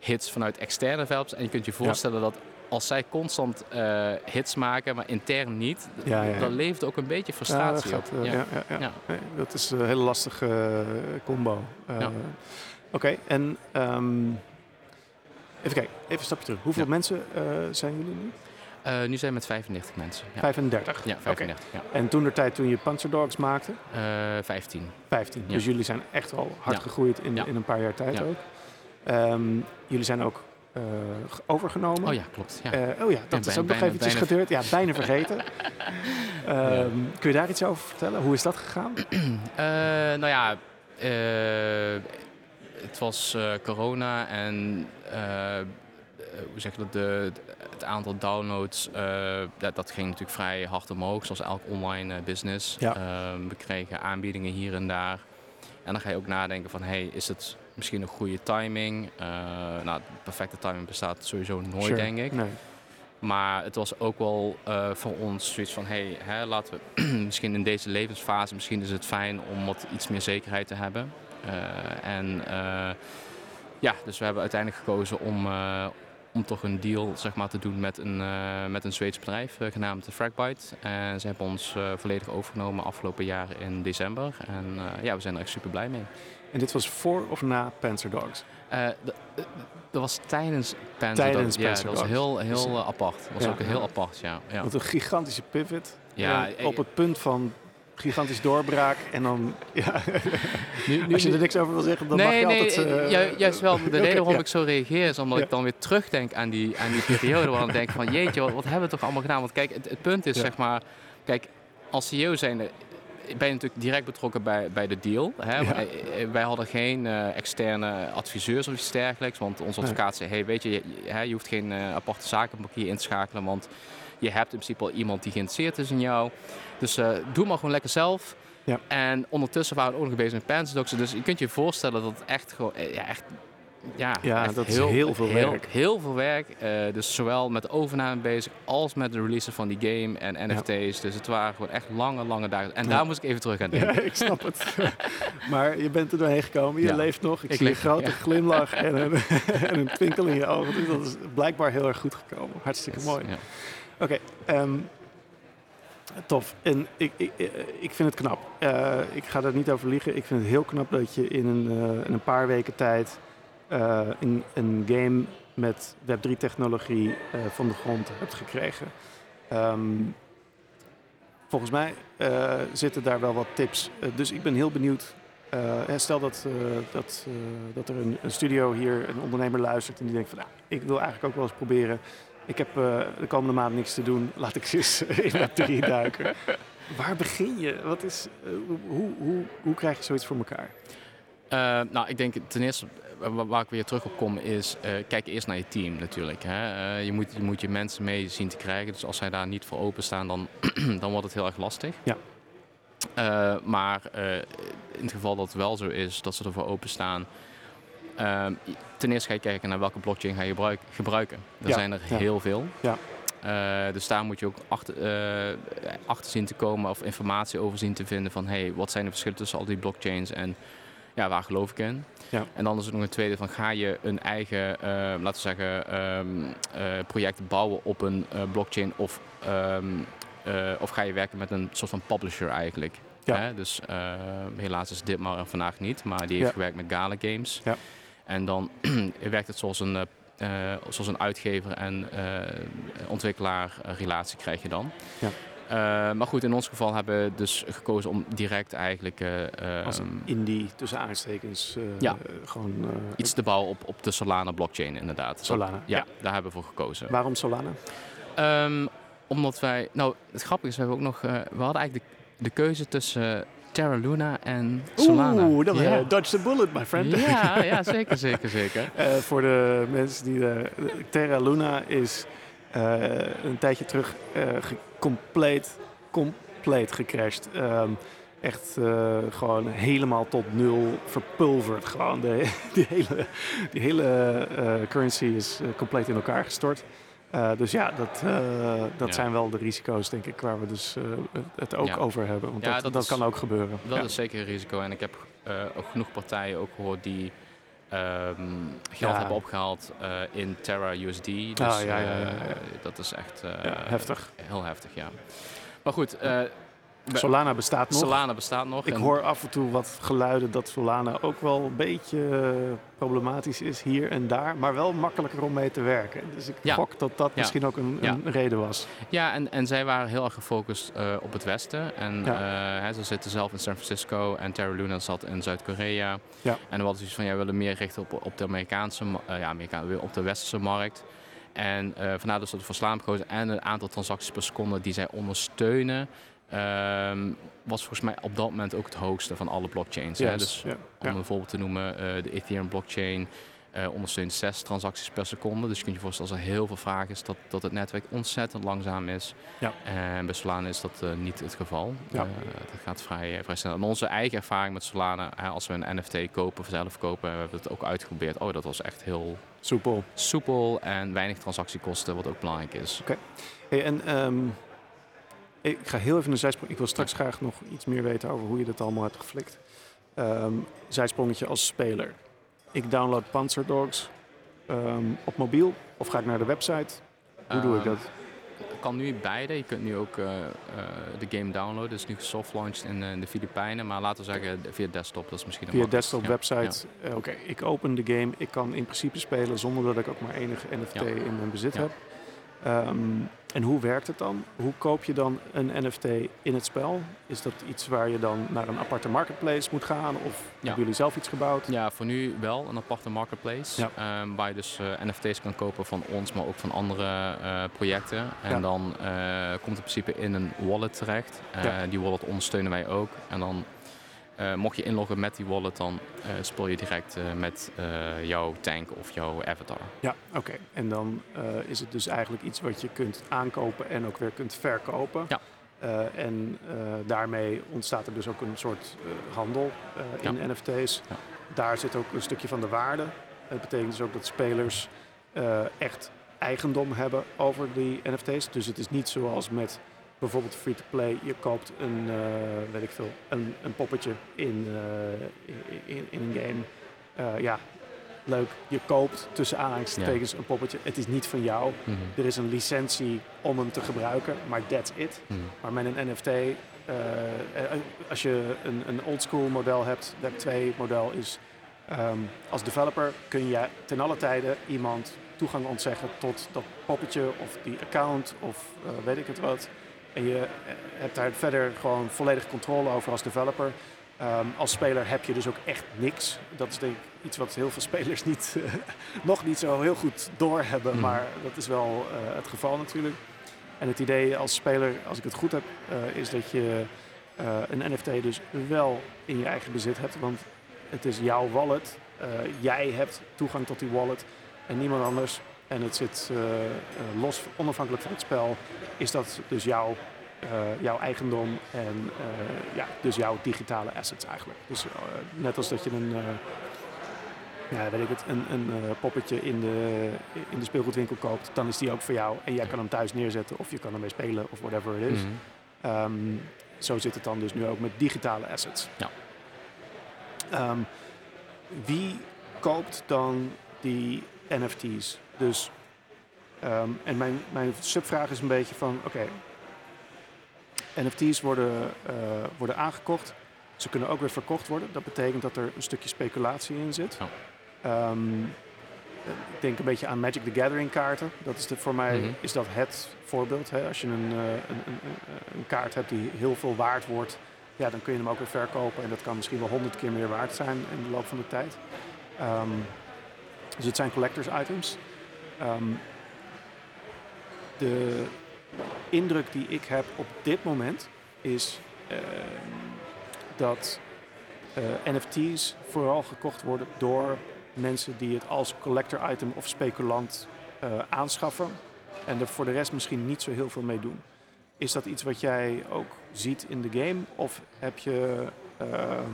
hits vanuit externe developers. En je kunt je voorstellen dat als zij constant uh, hits maken, maar intern niet, ja, ja, dan levert ook een beetje frustratie dat op. Uh, ja. Nee, dat is een hele lastige uh, combo. Oké, okay, en um, even kijken, even een stapje terug. Hoeveel mensen zijn jullie nu? Uh, nu zijn we met 35 mensen. Ja. 35? Ja, 35. Okay. Ja. En toen de tijd toen je Panzer Dogs maakte? Uh, 15. 15. Dus jullie zijn echt wel hard gegroeid in, in een paar jaar tijd ook. Um, jullie zijn ook uh, overgenomen. Oh ja, klopt. Ja. Uh, oh ja, dat is ook nog eventjes gebeurd. Ja, bijna [LAUGHS] vergeten. um, kun je daar iets over vertellen? Hoe is dat gegaan? Uh, [CLEARS THROAT] nou ja, het was corona en hoe zeg je dat, de, het aantal downloads, dat, dat, ging natuurlijk vrij hard omhoog, zoals elk online business. Ja. Ehm, we kregen aanbiedingen hier en daar. En dan ga je ook nadenken van, hey, is het misschien een goede timing. Uh, nou, de perfecte timing bestaat sowieso nooit, denk ik. Nee. Maar het was ook wel uh, voor ons zoiets van, hey, hè, laten we [CLEARS THROAT] misschien in deze levensfase, misschien is het fijn om wat iets meer zekerheid te hebben. Uh, en ja, dus we hebben uiteindelijk gekozen om, om toch een deal zeg maar, te doen met een, met een Zweeds bedrijf genaamd Fragbite. En ze hebben ons volledig overgenomen afgelopen jaar in december. En ja, we zijn er echt super blij mee. En dit was voor of na Panzer Dogs? Uh, dat was tijdens Panzer tijdens Dogs. ja, dat was heel, heel dus, uh, apart. Dat was ja. ook heel apart, ja. ja. Wat een gigantische pivot. Ja, op het punt van gigantisch doorbraak. En dan, [LAUGHS] ja, nu, nu, als je er niks over wil zeggen, dan nee, mag je nee, altijd... Uh, ju juist wel, de [LAUGHS] reden waarom ik zo reageer is omdat ik dan weer terugdenk aan die, aan die periode. waar ik denk van, jeetje, wat, wat, hebben we toch allemaal gedaan? Want kijk, het, het punt is, zeg maar... Kijk, als CEO zijn ben je natuurlijk direct betrokken bij, bij de deal. Hè? Eh, wij hadden geen uh, externe adviseurs of iets dergelijks. Want onze advocaat zei, hey, weet je, je, je hoeft geen uh, aparte zakenbankier in te schakelen. Want je hebt in principe al iemand die geïnteresseerd is in jou. Dus uh, doe maar gewoon lekker zelf. Ja. En ondertussen waren we ook nog bezig met Panzerdoxen. Dus je kunt je voorstellen dat het echt gewoon ja, echt ja, ja dat heel, is heel veel heel, werk. Heel veel werk. Uh, dus zowel met de overname bezig als met de release van die game en NFT's. Dus het waren gewoon echt lange, lange dagen. En daar moest ik even terug aan denken. Ja, ik snap het. [LAUGHS] maar je bent er doorheen gekomen. Je leeft nog. Ik, ik zie een grote glimlach [LAUGHS] en een, [LAUGHS] en een twinkel in je ogen. Dus dat is blijkbaar heel erg goed gekomen. Hartstikke mooi. Oké, okay, um, ehm, Tof. En ik, ik, ik vind het knap. Uh, ik ga er niet over liegen. Ik vind het heel knap dat je in een, uh, in een paar weken tijd een, een, game met Web3-technologie uh, van de grond hebt gekregen. Um, volgens mij uh, zitten daar wel wat tips. dus ik ben heel benieuwd. stel dat, dat, dat er een, een, studio hier, een ondernemer luistert en die denkt van nou, ik wil eigenlijk ook wel eens proberen. Ik heb de komende maand niks te doen. [LAUGHS] Laat ik eens in Web3 duiken. [LAUGHS] Waar begin je? Wat is, hoe, hoe, hoe krijg je zoiets voor elkaar? Nou, ik denk ten eerste waar ik weer terug op kom is, uh, kijk eerst naar je team natuurlijk. Hè. Uh, je, moet, je moet je mensen mee zien te krijgen. Dus als zij daar niet voor openstaan, dan, [CLEARS THROAT] dan wordt het heel erg lastig. Ja. Uh, maar in het geval dat het wel zo is, dat ze ervoor openstaan... ten eerste ga je kijken naar welke blockchain ga je gebruiken. Er zijn er heel veel. Ja. Dus daar moet je ook achter, achter zien te komen of informatie over zien te vinden van hey, wat zijn de verschillen tussen al die blockchains en ja, waar geloof ik in? Ja. En dan is er nog een tweede van ga je een eigen, uh, laten we zeggen, um, uh, project bouwen op een uh, blockchain of, um, of ga je werken met een soort van publisher eigenlijk. Ja. Hè? Dus helaas is dit maar vandaag niet, maar die heeft gewerkt met Gala Games. Ja. En dan [CLEARS THROAT] werkt het zoals een, zoals een uitgever en ontwikkelaar relatie krijg je dan. Ja. Uh, maar goed, in ons geval hebben we dus gekozen om direct eigenlijk... Uh, Als indie, tussen aanstekens, uh, ja. gewoon... Iets te bouwen op, op de Solana blockchain inderdaad. Solana, ja, ja. daar hebben we voor gekozen. Waarom Solana? Um, omdat wij... Nou, het grappige is, we hebben ook nog... we hadden eigenlijk de, de keuze tussen... Terra Luna en Solana. Oeh, dat ja. dodge the bullet, my friend. Ja, ja [LAUGHS] zeker, zeker, zeker. voor de mensen die... De, Terra Luna is eh, een tijdje terug uh, compleet, compleet gecrashed. Ehm, echt uh, gewoon helemaal tot nul verpulverd. Gewoon de, [LAUGHS] die hele, die hele currency is compleet in elkaar gestort. dus ja, dat, dat Ja. zijn wel de risico's, denk ik, waar we dus het ook Ja. over hebben. Want Ja, dat, dat dat is- kan ook gebeuren. Dat is zeker een risico. En ik heb eh, ook genoeg partijen ook gehoord die ehm, geld Ja. hebben opgehaald eh, in Terra USD. Dus Ah, ja, ja, ja, eh, dat is echt eh, heftig. heel heftig, ja. Maar goed, Solana bestaat nog. Solana bestaat nog. Ik en- hoor af en toe wat geluiden dat Solana ook wel een beetje eh, problematisch is hier en daar, maar wel makkelijker om mee te werken. Dus ik Ja. gok dat dat Ja. misschien ook een, Ja. een reden was. Ja, en, en zij waren heel erg gefocust eh, op het westen. En eh, hè, ze zitten zelf in San Francisco en Terra Luna zat in Zuid-Korea. Ja. En dan hadden ze zoiets van, we willen meer richten op, op de Amerikaanse, eh, ja, Amerika, op de westerse markt. En vandaar dus dat we voor Slaan gekozen. En het aantal transacties per seconde die zij ondersteunen, ehm, was volgens mij op dat moment ook het hoogste van alle blockchains. hè. Dus ja, om een voorbeeld te noemen, eh, de Ethereum blockchain eh, ondersteunt 6 transacties per seconde. Dus je kunt je voorstellen als er heel veel vraag is, dat, dat het netwerk ontzettend langzaam is. Ja. En bij Solana is dat eh, niet het geval. Ja. Dat gaat vrij, vrij snel. En onze eigen ervaring met Solana, hè, als we een NFT kopen of zelf kopen, we hebben het ook uitgeprobeerd. Oh, dat was echt heel Soepel. soepel en weinig transactiekosten, wat ook belangrijk is. Hey, en ehm, ik ga heel even een zijsprong. Ik wil straks graag nog iets meer weten over hoe je dat allemaal hebt geflikt. Ehm, zijsprongetje als speler. Ik download Panzer Dogs ehm, op mobiel of ga ik naar de website? Hoe doe ik Ehm, dat? Kan nu beide. Je kunt nu ook eh, eh, de game downloaden. Het is nu soft launched in, eh, in de Filipijnen. Maar laten we zeggen via desktop. Dat is misschien een Via desktop Ja, website. Oké, ik open de game. Ik kan in principe spelen zonder dat ik ook maar enige NFT Ja. in mijn bezit heb. Ehm, en hoe werkt het dan? Hoe koop je dan een NFT in het spel? Is dat iets waar je dan naar een aparte marketplace moet gaan? Of hebben jullie zelf iets gebouwd? Ja, voor nu wel een aparte marketplace. Ja. ehm, waar je dus eh, NFT's kan kopen van ons, maar ook van andere eh, projecten. En Ja. dan eh, komt het in principe in een wallet terecht. Die wallet ondersteunen wij ook. En dan eh, mocht je inloggen met die wallet, dan eh, speel je direct eh, met jouw tank of jouw avatar. Ja, oké. En dan is het dus eigenlijk iets wat je kunt aankopen en ook weer kunt verkopen. Ja. En daarmee ontstaat er dus ook een soort handel in NFT's. Ja. Daar zit ook een stukje van de waarde. Het betekent dus ook dat spelers echt eigendom hebben over die NFT's. Dus het is niet zoals met bijvoorbeeld free-to-play. Je koopt een, eh, weet ik veel, een, een poppetje in, eh, in, in, een game. Eh, ja, leuk. Je koopt tussen aanhalingstekens een poppetje. Het is niet van jou. Mhm. Er is een licentie om hem te gebruiken, maar that's it. Mhm. Maar met een NFT, als je een, een oldschool model hebt, Web 2 model is, ehm, als developer kun je ten alle tijde iemand toegang ontzeggen tot dat poppetje of die account of weet ik het wat. En je hebt daar verder gewoon volledig controle over als developer. Ehm, als speler heb je dus ook echt niks. Dat is denk ik iets wat heel veel spelers niet, eh, [LAUGHS] nog niet zo heel goed doorhebben. Mhm. Maar dat is wel eh, het geval natuurlijk. En het idee als speler, als ik het goed heb, eh, is dat je een NFT dus wel in je eigen bezit hebt. Want het is jouw wallet. Jij hebt toegang tot die wallet en niemand anders. En het zit eh, eh, los, onafhankelijk van het spel. Is dat dus jouw, eh, jouw eigendom en ja, dus jouw digitale assets eigenlijk. Dus net als dat je een, ja, weet ik het, een, een poppetje in de, in de speelgoedwinkel koopt, dan is die ook voor jou. En jij kan hem thuis neerzetten of je kan ermee spelen of whatever it is. Mhm. Ehm, zo zit het dan dus nu ook met digitale assets. Ja. Ehm, wie koopt dan die NFT's? Dus, ehm, en mijn, mijn subvraag is een beetje van, oké, NFT's worden, eh, worden aangekocht. Ze kunnen ook weer verkocht worden. Dat betekent dat er een stukje speculatie in zit. Ehm, ik denk een beetje aan Magic the Gathering kaarten. Dat is de, voor mij Mhm. is dat het voorbeeld. Hè? Als je een, eh, een, een, een- een kaart hebt die heel veel waard wordt, ja, dan kun je hem ook weer verkopen. En dat kan misschien wel honderd keer meer waard zijn in de loop van de tijd. Ehm, dus het zijn collectors items. Ehm, de indruk die ik heb op dit moment is ehm, dat eh, NFT's vooral gekocht worden door mensen die het als collector item of speculant eh, aanschaffen. en er voor de rest misschien niet zo heel veel mee doen. Is dat iets wat jij ook ziet in de game? Of heb je, ehm,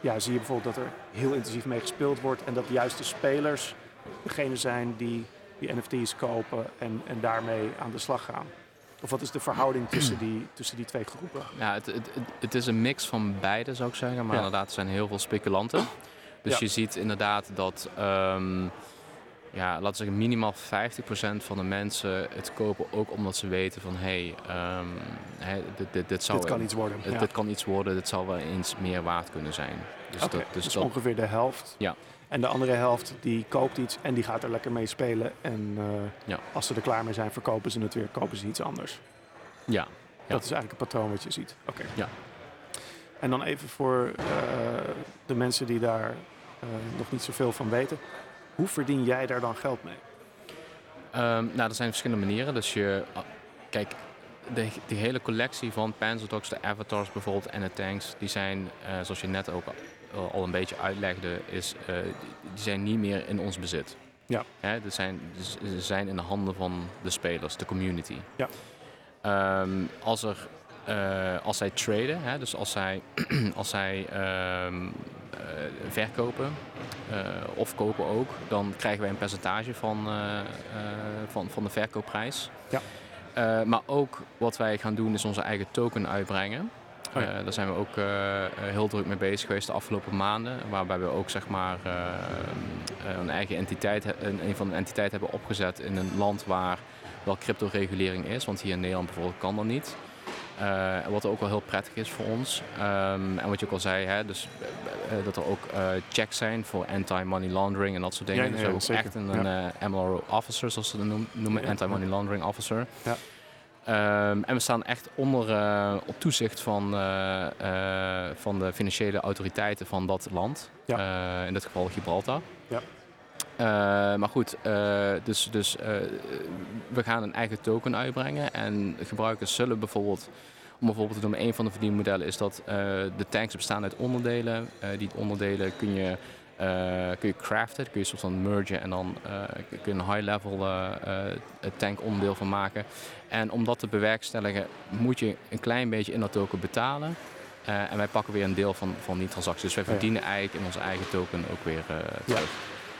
ja, zie je bijvoorbeeld dat er heel intensief mee gespeeld wordt en dat juist de spelers degene zijn die die NFT's kopen en, en daarmee aan de slag gaan? Of wat is de verhouding tussen die, tussen die twee groepen? Ja, het, het, het is een mix van beide zou ik zeggen, maar Ja. inderdaad er zijn heel veel speculanten. Dus Ja. je ziet inderdaad dat, ehm, ja, laten we zeggen, minimaal 50% van de mensen het kopen ook omdat ze weten van hé, hey, ehm, dit, dit, dit zou Dit kan iets worden. Ja. dit kan iets worden, dit zou wel eens meer waard kunnen zijn. Dus dat, dus dus dat, ongeveer de helft. Ja. En de andere helft die koopt iets en die gaat er lekker mee spelen. En eh, Ja. als ze er klaar mee zijn, verkopen ze het weer, kopen ze iets anders. ja. Dat is eigenlijk het patroon wat je ziet. Oké. Ja. En dan even voor eh, de mensen die daar eh, nog niet zoveel van weten. Hoe verdien jij daar dan geld mee? Ehm, nou, er zijn verschillende manieren. Dus je, ah, kijk, de, die hele collectie van Panzerdogs, de avatars bijvoorbeeld en de tanks, die zijn, zoals je net ook al, al een beetje uitlegde, is, eh, die, zijn niet meer in ons bezit. Ja. Hè, die zijn, die ze zijn in de handen van de spelers, de community. Ja. Ehm, als, er, eh, als zij traden, hè, dus als zij, [CLEARS THROAT] als zij ehm, eh, verkopen eh, of kopen ook, dan krijgen wij een percentage van, eh, eh, van, van de verkoopprijs. Ja. Eh, maar ook wat wij gaan doen is onze eigen token uitbrengen. Oh ja. Eh, daar zijn we ook eh, eh, heel druk mee bezig geweest de afgelopen maanden. Waarbij we ook zeg maar, een eigen entiteit, een, een van de entiteiten hebben opgezet in een land waar wel crypto-regulering is. Want hier in Nederland bijvoorbeeld kan dat niet. Wat ook wel heel prettig is voor ons. Ehm, en wat je ook al zei, hè, dus, dat er ook checks zijn voor anti-money laundering en dat soort dingen. Ja, ja, dus we hebben ook echt een, een MLRO officer, zoals ze dat noem- noemen, anti-money laundering officer. Ja. Ehm, en we staan echt onder eh, op toezicht van, eh, eh, van de financiële autoriteiten van dat land. Ja. In dit geval Gibraltar. Ja. Maar goed, dus, dus we gaan een eigen token uitbrengen. En gebruikers zullen bijvoorbeeld, om bijvoorbeeld te noemen, een van de verdienmodellen is dat de tanks bestaan uit onderdelen. Die onderdelen kun je, kun je craften, kun je soort van mergen en dan eh, kun je een high-level eh, eh, tank onderdeel van maken. En om dat te bewerkstelligen moet je een klein beetje in dat token betalen. Eh, en wij pakken weer een deel van, van die transactie. Dus wij verdienen eigenlijk in onze eigen token ook weer eh terug. Ja,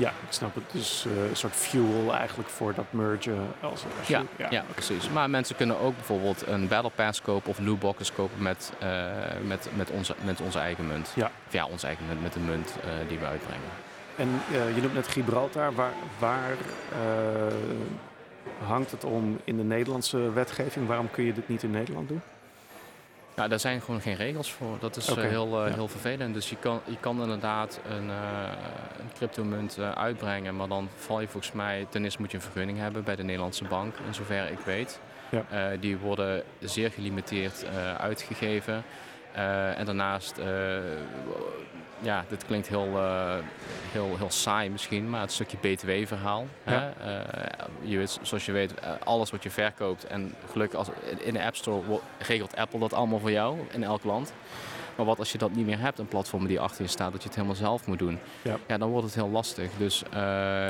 ik snap het. Dus eh, een soort fuel eigenlijk voor dat mergen. Als, als je- Ja, ja, precies. Maar mensen kunnen ook bijvoorbeeld een Battle Pass kopen of lootboxes kopen met, eh, met, met, onze, met onze eigen munt. Ja. Of ja, onze eigen munt met de munt eh, die we uitbrengen. En je noemt net Gibraltar. Waar, waar hangt het om in de Nederlandse wetgeving? Waarom kun je dit niet in Nederland doen? Nou, daar zijn gewoon geen regels voor. Dat is eh, heel, eh, ja. heel vervelend. Dus je kan, je kan inderdaad een, eh een cryptomunt uitbrengen, maar dan val je volgens mij, ten eerste moet je een vergunning hebben bij de Nederlandse bank, in zover ik weet. Ja. Die worden zeer gelimiteerd uitgegeven. En daarnaast, ja, dit klinkt heel, eh, heel, heel saai misschien, maar het stukje BTW-verhaal. Ja. je weet, zoals je weet, eh, alles wat je verkoopt en gelukkig als, in de App Store regelt Apple dat allemaal voor jou in elk land. Maar wat als je dat niet meer hebt, een platform die achter je staat, dat je het helemaal zelf moet doen. Ja. dan wordt het heel lastig. Dus, eh,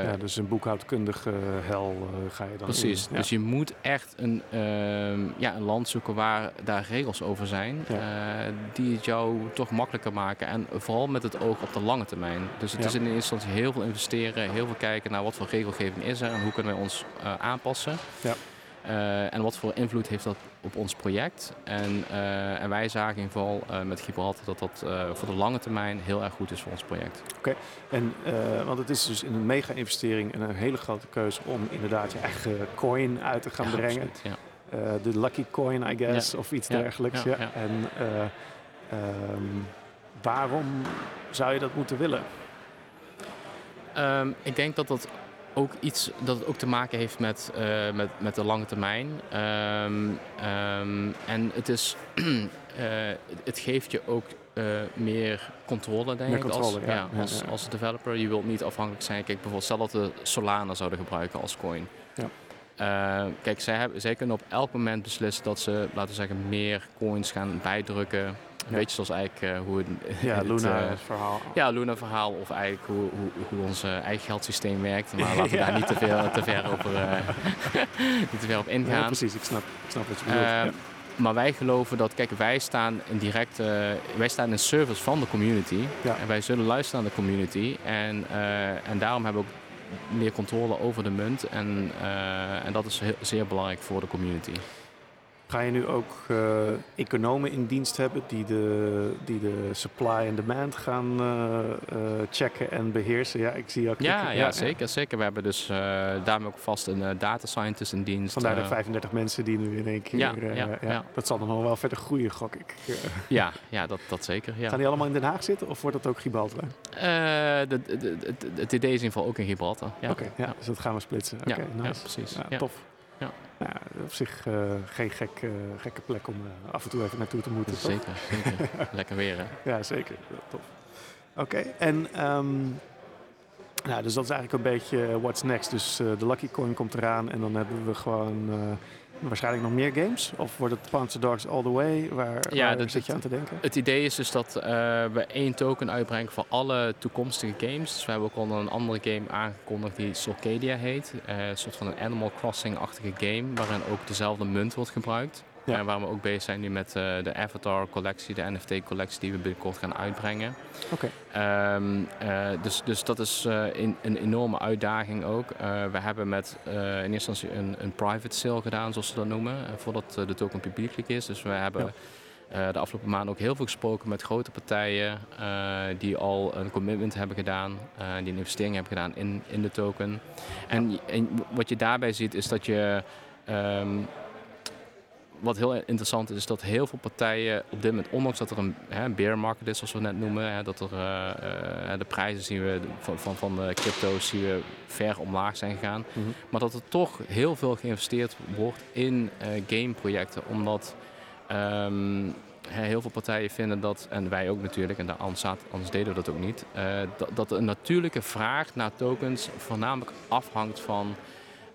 ja, dus een boekhoudkundige hel eh, ga je dan Precies, in. Ja. dus je moet echt een, ehm, ja, een land zoeken waar daar regels over zijn, Ja. eh, die het jou toch makkelijker maken. En vooral met het oog op de lange termijn. Dus het Ja. is in eerste instantie heel veel investeren, heel veel kijken naar wat voor regelgeving is er en hoe kunnen wij ons eh, aanpassen. Ja. Eh, en wat voor invloed heeft dat op ons project? En, eh, en wij zagen in ieder geval eh, met Gibraltar dat dat voor de lange termijn heel erg goed is voor ons project. En, eh, want het is dus een mega-investering en een hele grote keuze om inderdaad je eigen coin uit te gaan Ja, brengen. absoluut, ja. De lucky coin, I guess, of iets dergelijks. Ja. En eh, ehm, waarom zou je dat moeten willen? Ehm, ik denk dat dat ook iets dat het ook te maken heeft met, eh, met, met de lange termijn. Ehm, ehm, en het is [CLEARS THROAT] eh, het geeft je ook eh, meer controle, denk Meer ik. controle, als, ja. Ja, als, ja. als developer. Je wilt niet afhankelijk zijn. Kijk, bijvoorbeeld stel dat we Solana zouden gebruiken als coin. Ja. Kijk, zij, hebben, zij kunnen op elk moment beslissen dat ze, laten we zeggen, meer coins gaan bijdrukken Een beetje zoals eigenlijk uh, hoe het, ja, [LAUGHS] het, Luna uh, verhaal. Ja, Luna verhaal of eigenlijk hoe, hoe, hoe ons eigen geldsysteem werkt. Maar [LAUGHS] laten we daar niet te, veel, te ver [LAUGHS] niet te ver op ingaan. Ja, precies, ik snap, ik snap wat je bedoelt. Ja. Maar wij geloven dat, kijk, wij staan in direct, wij staan in service van de community. Ja. En wij zullen luisteren naar de community. En, en daarom hebben we ook meer controle over de munt. En, en dat is heel, zeer belangrijk voor de community. Ga je nu ook uh, economen in dienst hebben die de, die de supply en demand gaan uh, uh, checken en beheersen? Ja, ik zie ook. Ja, ja, ja, zeker, zeker. We hebben dus daarmee ook vast een data scientist in dienst. Vandaar de 35 mensen die nu in één keer. Ja, ja, ja, Dat zal dan nog wel verder groeien, gok ik. Ja, ja dat, dat zeker. Ja. Gaan die allemaal in Den Haag zitten of wordt dat ook Gibraltar? De, de, de, het idee is in ieder geval ook in Gibraltar. Ja. Oké, ja, dus dat gaan we splitsen. Oké, okay, nice. precies. Tof. Ja. Op zich uh, geen gek, uh, gekke plek om uh, af en toe even naartoe te moeten. Zeker, zeker. [LAUGHS] Lekker weer, hè? Ja, zeker. Tof. Oké, okay, en um, nou, dus dat is eigenlijk een beetje what's next. Dus de Lucky Coin komt eraan en dan hebben we gewoon waarschijnlijk nog meer games? Of wordt het Panzer Dogs All The Way? Waar, ja, waar dat, zit je aan te denken? Het idee is dus dat uh, we één token uitbrengen voor alle toekomstige games. Dus we hebben ook al een andere game aangekondigd die Solcadia heet. Uh, een soort van een Animal Crossing-achtige game waarin ook dezelfde munt wordt gebruikt. Ja. En waar we ook bezig zijn nu met uh, de Avatar collectie, de NFT collectie die we binnenkort gaan uitbrengen. Oké. Okay. Um, uh, dus, dus dat is in, een enorme uitdaging ook. we hebben met in eerste instantie een, een private sale gedaan, zoals ze dat noemen, voordat de token publiekelijk is. Dus we hebben ja. de afgelopen maanden ook heel veel gesproken met grote partijen die al een commitment hebben gedaan, die een investering hebben gedaan in, in de token. En, en wat je daarbij ziet is dat je. Um, wat heel interessant is, is dat heel veel partijen op dit moment, ondanks dat er een hè, bear market is, zoals we net noemen, hè, dat er uh, uh, de prijzen zien we van, van, van de crypto's zien we ver omlaag zijn gegaan, mm -hmm. maar dat er toch heel veel geïnvesteerd wordt in uh, gameprojecten, omdat um, heel veel partijen vinden dat, en wij ook natuurlijk, en anders, anders deden we dat ook niet, dat, dat een natuurlijke vraag naar tokens voornamelijk afhangt van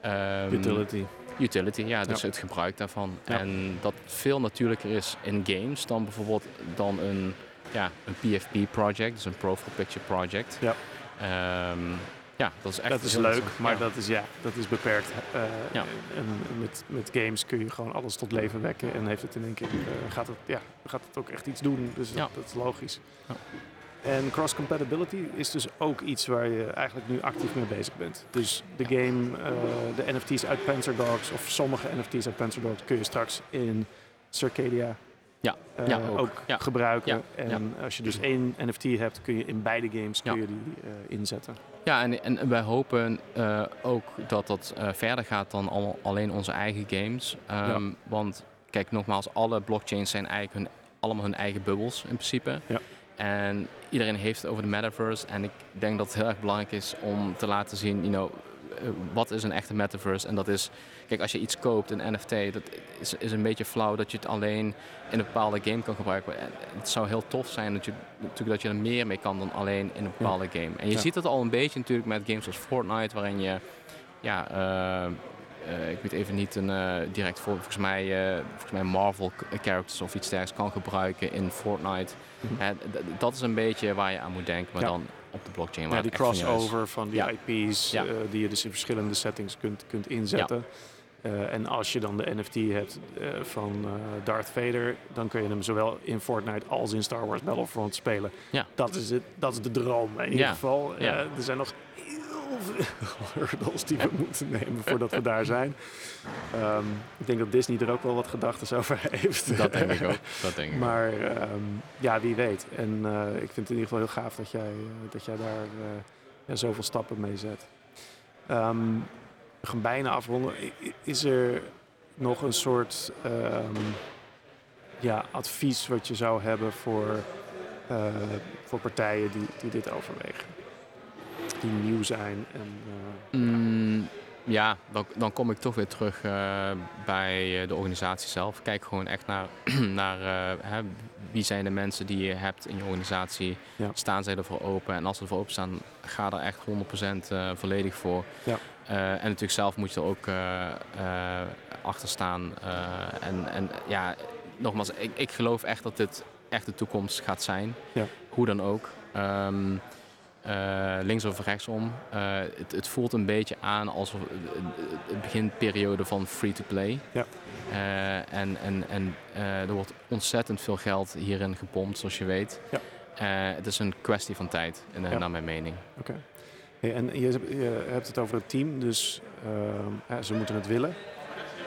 um, utility utility, ja, dus ja. het gebruik daarvan. Ja. En dat veel natuurlijker is in games dan bijvoorbeeld dan een, ja, een PFP project, dus een profile picture project. Ja. Um, ja, dat is echt dat is leuk, maar ja. dat is ja, dat is beperkt. Uh, ja. En met, met games kun je gewoon alles tot leven wekken en heeft het in één keer uh, gaat het ja, gaat het ook echt iets doen. Dus ja. dat, is logisch. En cross-compatibility is dus ook iets waar je eigenlijk nu actief mee bezig bent. Dus de game, uh, de NFT's uit Panzer Dogs of sommige NFT's uit Panzer Dogs kun je straks in Circadia ja. Uh, ja, ook, ook ja. gebruiken. Ja. En als je dus één NFT hebt, kun je in beide games kun je die uh, inzetten. Ja, en, en wij hopen ook dat dat verder gaat dan al, alleen onze eigen games. Um, want kijk, nogmaals, alle blockchains zijn eigenlijk hun, allemaal hun eigen bubbels in principe. Ja. En iedereen heeft het over de metaverse. En ik denk dat het heel erg belangrijk is om te laten zien, you know, wat is een echte metaverse? En dat is, kijk, als je iets koopt, een NFT, dat is, is een beetje flauw dat je het alleen in een bepaalde game kan gebruiken. En het zou heel tof zijn dat je, natuurlijk dat je er meer mee kan dan alleen in een bepaalde ja. game. En je Ja. ziet dat al een beetje natuurlijk met games als Fortnite, waarin je, ja, uh, uh, ik weet even niet een uh, direct voor, volgens mij, uh, volgens mij Marvel characters of iets dergelijks kan gebruiken in Fortnite. Mhm. Dat is een beetje waar je aan moet denken, maar Ja. dan op de blockchain. Waar Ja, die crossover van die Ja. IP's eh, die je dus in verschillende settings kunt, kunt inzetten. Eh, en als je dan de NFT hebt eh, van eh, Darth Vader, dan kun je hem zowel in Fortnite als in Star Wars Battlefront spelen. Ja. Dat, is het, dat is de droom in ieder geval. Ja. Eh, er zijn nog hurdles die we moeten nemen voordat we daar zijn. Ehm, ik denk dat Disney er ook wel wat gedachten over heeft. Dat denk ik ook. Dat denk ik. Maar ehm, ja, wie weet. En eh, ik vind het in ieder geval heel gaaf dat jij, eh, dat jij daar eh, ja, zoveel stappen mee zet. Ehm, we gaan bijna afronden. Is er nog een soort ja, advies wat je zou hebben voor, voor partijen die, die dit overwegen? Die nieuw zijn en eh, Mm, ja, dan, dan kom ik toch weer terug eh, bij eh, de organisatie zelf. Kijk gewoon echt naar, [CLEARS THROAT] naar hè, wie zijn de mensen die je hebt in je organisatie. Ja. Staan zij ervoor open? En als ze ervoor open staan, ga er echt 100% eh, volledig voor. Ja. En natuurlijk zelf moet je er ook eh, achter staan. En, en ja, nogmaals, ik, ik geloof echt dat dit echt de toekomst gaat zijn. Ja. Hoe dan ook. Ehm, eh, links of rechtsom. Eh, het, het voelt een beetje aan alsof het, het beginperiode van free-to-play. Ja. Eh, en en, en er wordt ontzettend veel geld hierin gepompt, zoals je weet. Ja. Het is een kwestie van tijd, in, Ja. naar mijn mening. Oké. Hey, en je, hebt- je hebt het over het team, dus ja, ze moeten het willen.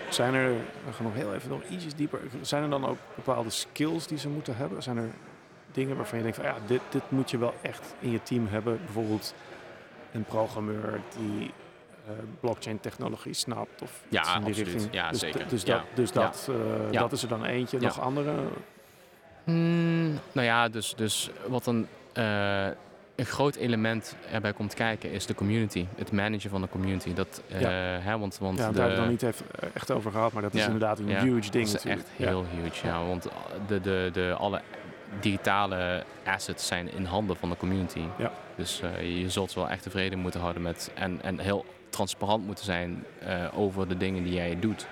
Zijn er, we gaan nog heel even nog ietsjes dieper, zijn er dan ook bepaalde skills die ze moeten hebben? Zijn er dingen waarvan je denkt van ja, dit, dit moet je wel echt in je team hebben? Bijvoorbeeld een programmeur die eh, blockchain technologie snapt of Ja, iets in die absoluut. richting. Ja, dus, zeker. Dus, Ja. dat, dus Ja. dat, eh, Ja. dat is er dan eentje. Ja. Nog andere? Hmm, nou ja, dus, dus wat een, eh, een groot element erbij komt kijken is de community. Het managen van de community. Dat, eh, hè, want, want Ja, de, daar hebben we het nog niet even, echt over gehad, maar dat is inderdaad een Ja. huge ding Dat is natuurlijk. echt heel huge, ja. Want de, de, de, alle digitale assets zijn in handen van de community. Ja. Dus eh, je zult wel echt tevreden moeten houden met... En, en heel transparant moeten zijn eh, over de dingen die jij doet.